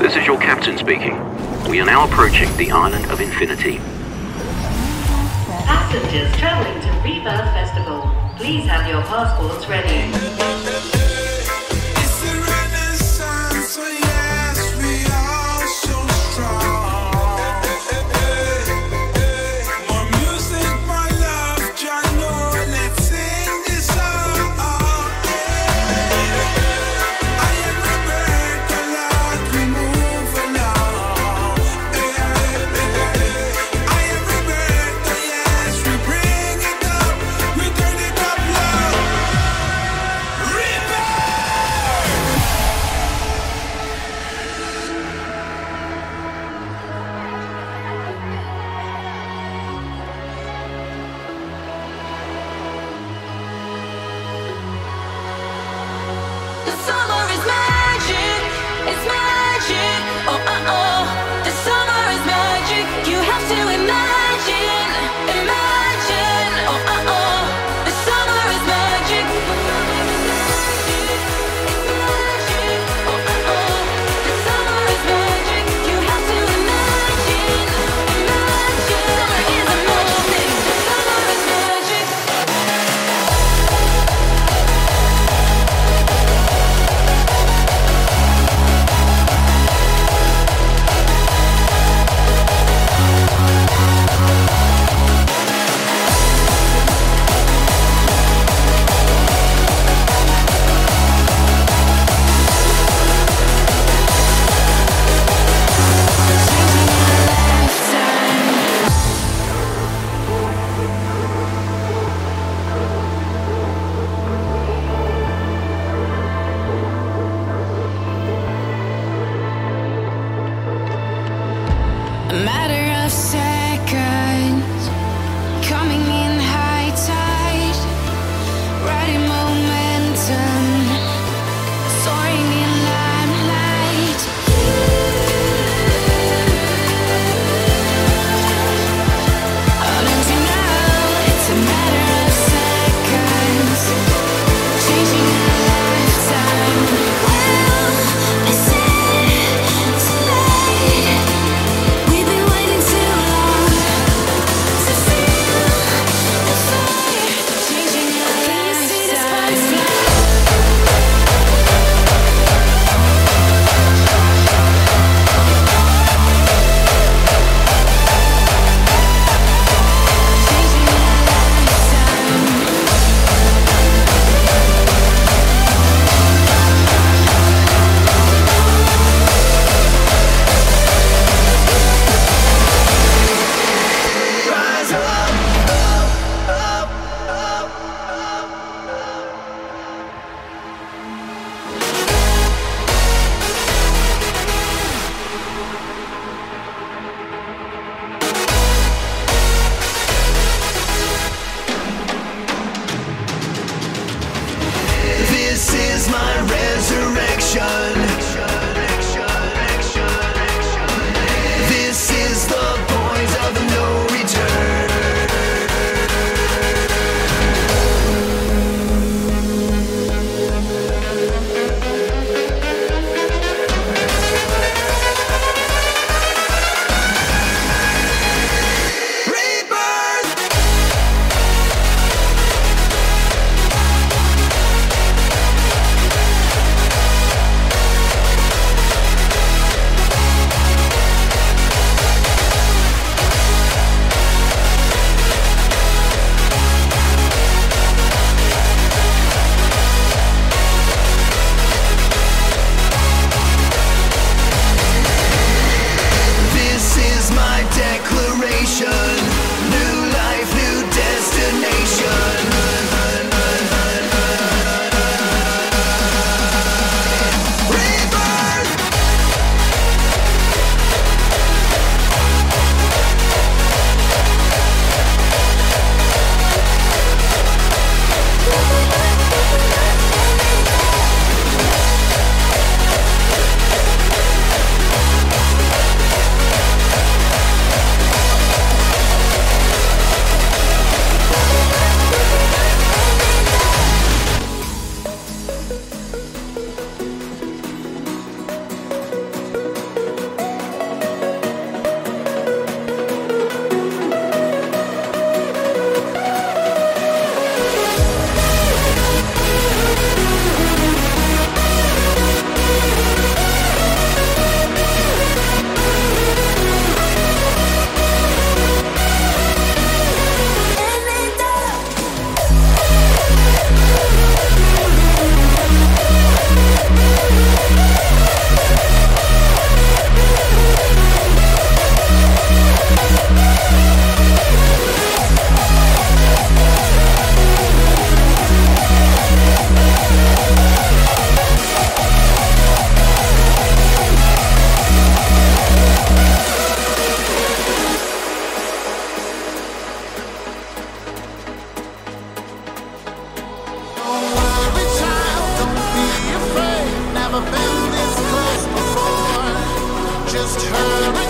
This is your captain speaking. We are now approaching the island of Infinity. Passengers traveling to Rebirth Festival, please have your passports ready. just her.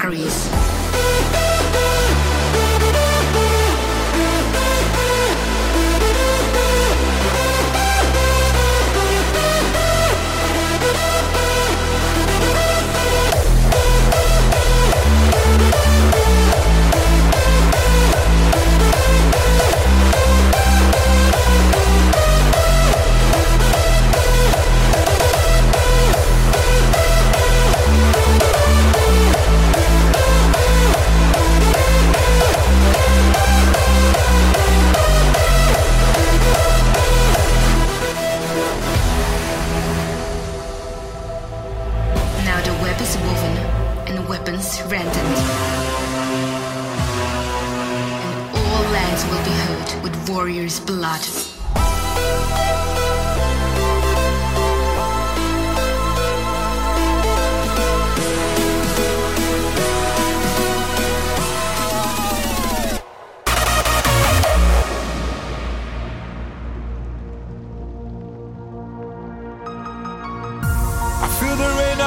Greece.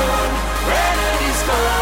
gone, Renety's gone.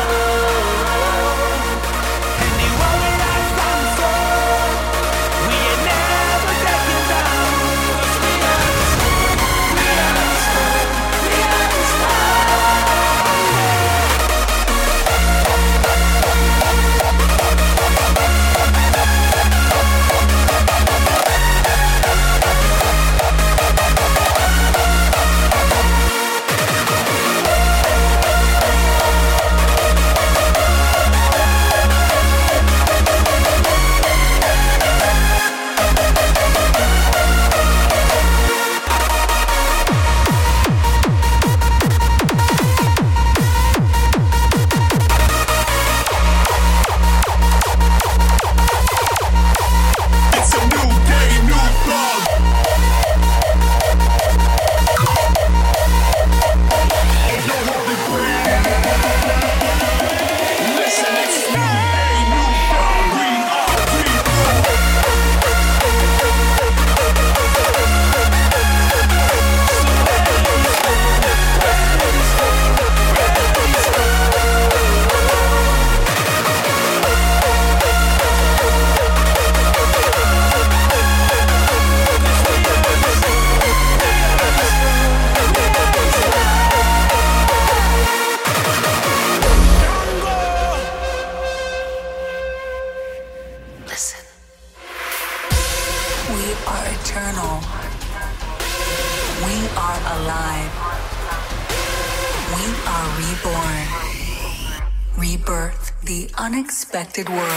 New dawn.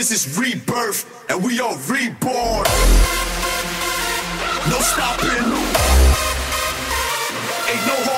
This is rebirth, and we are reborn. No stopping. Ain't no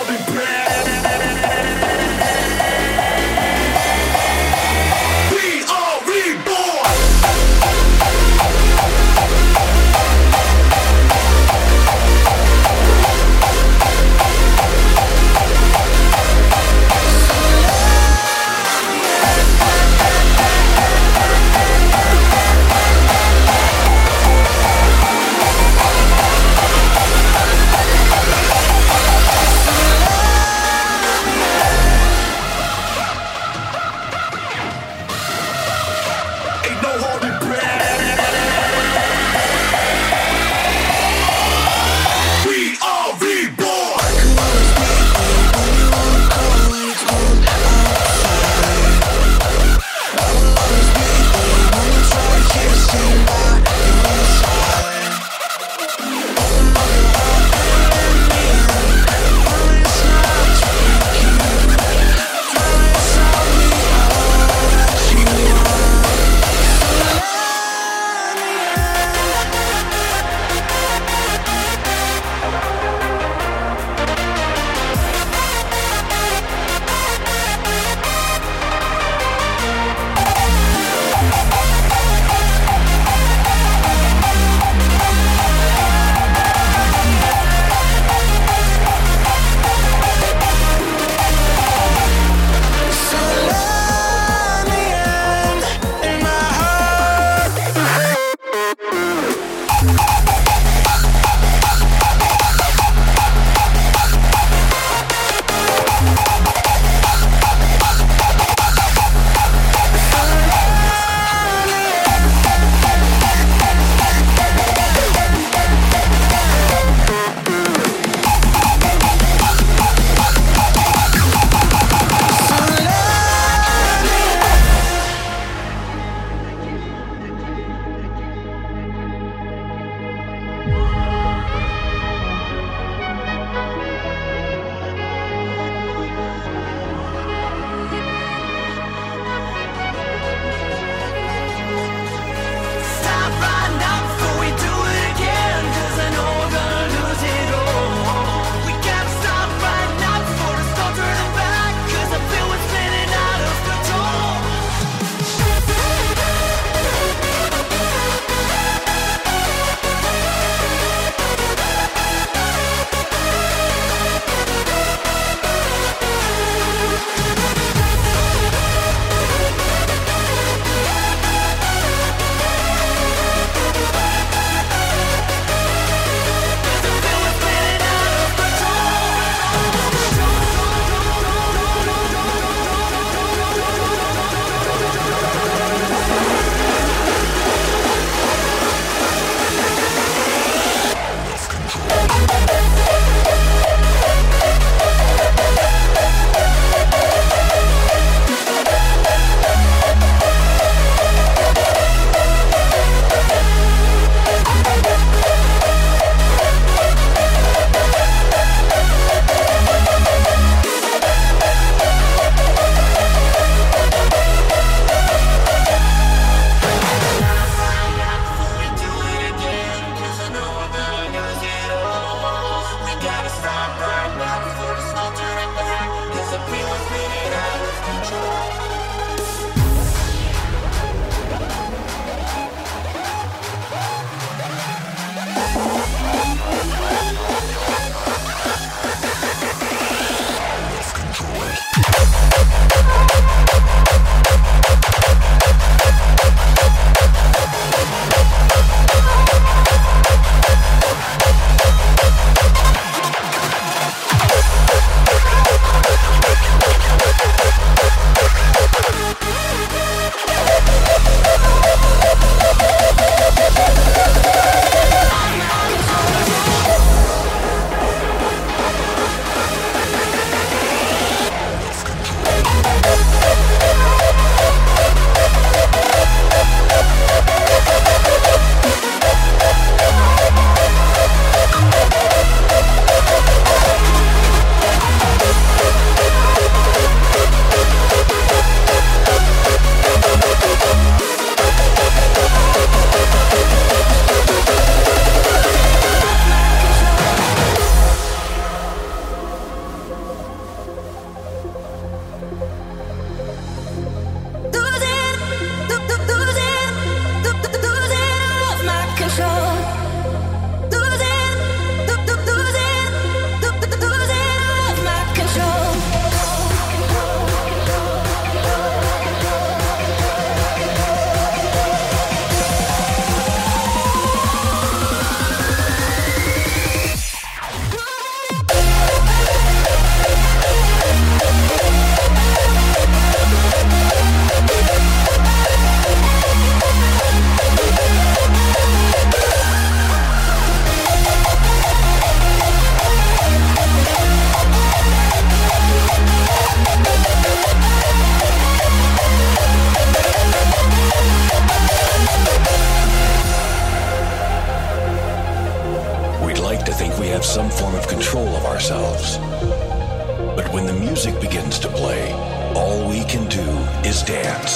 Dance.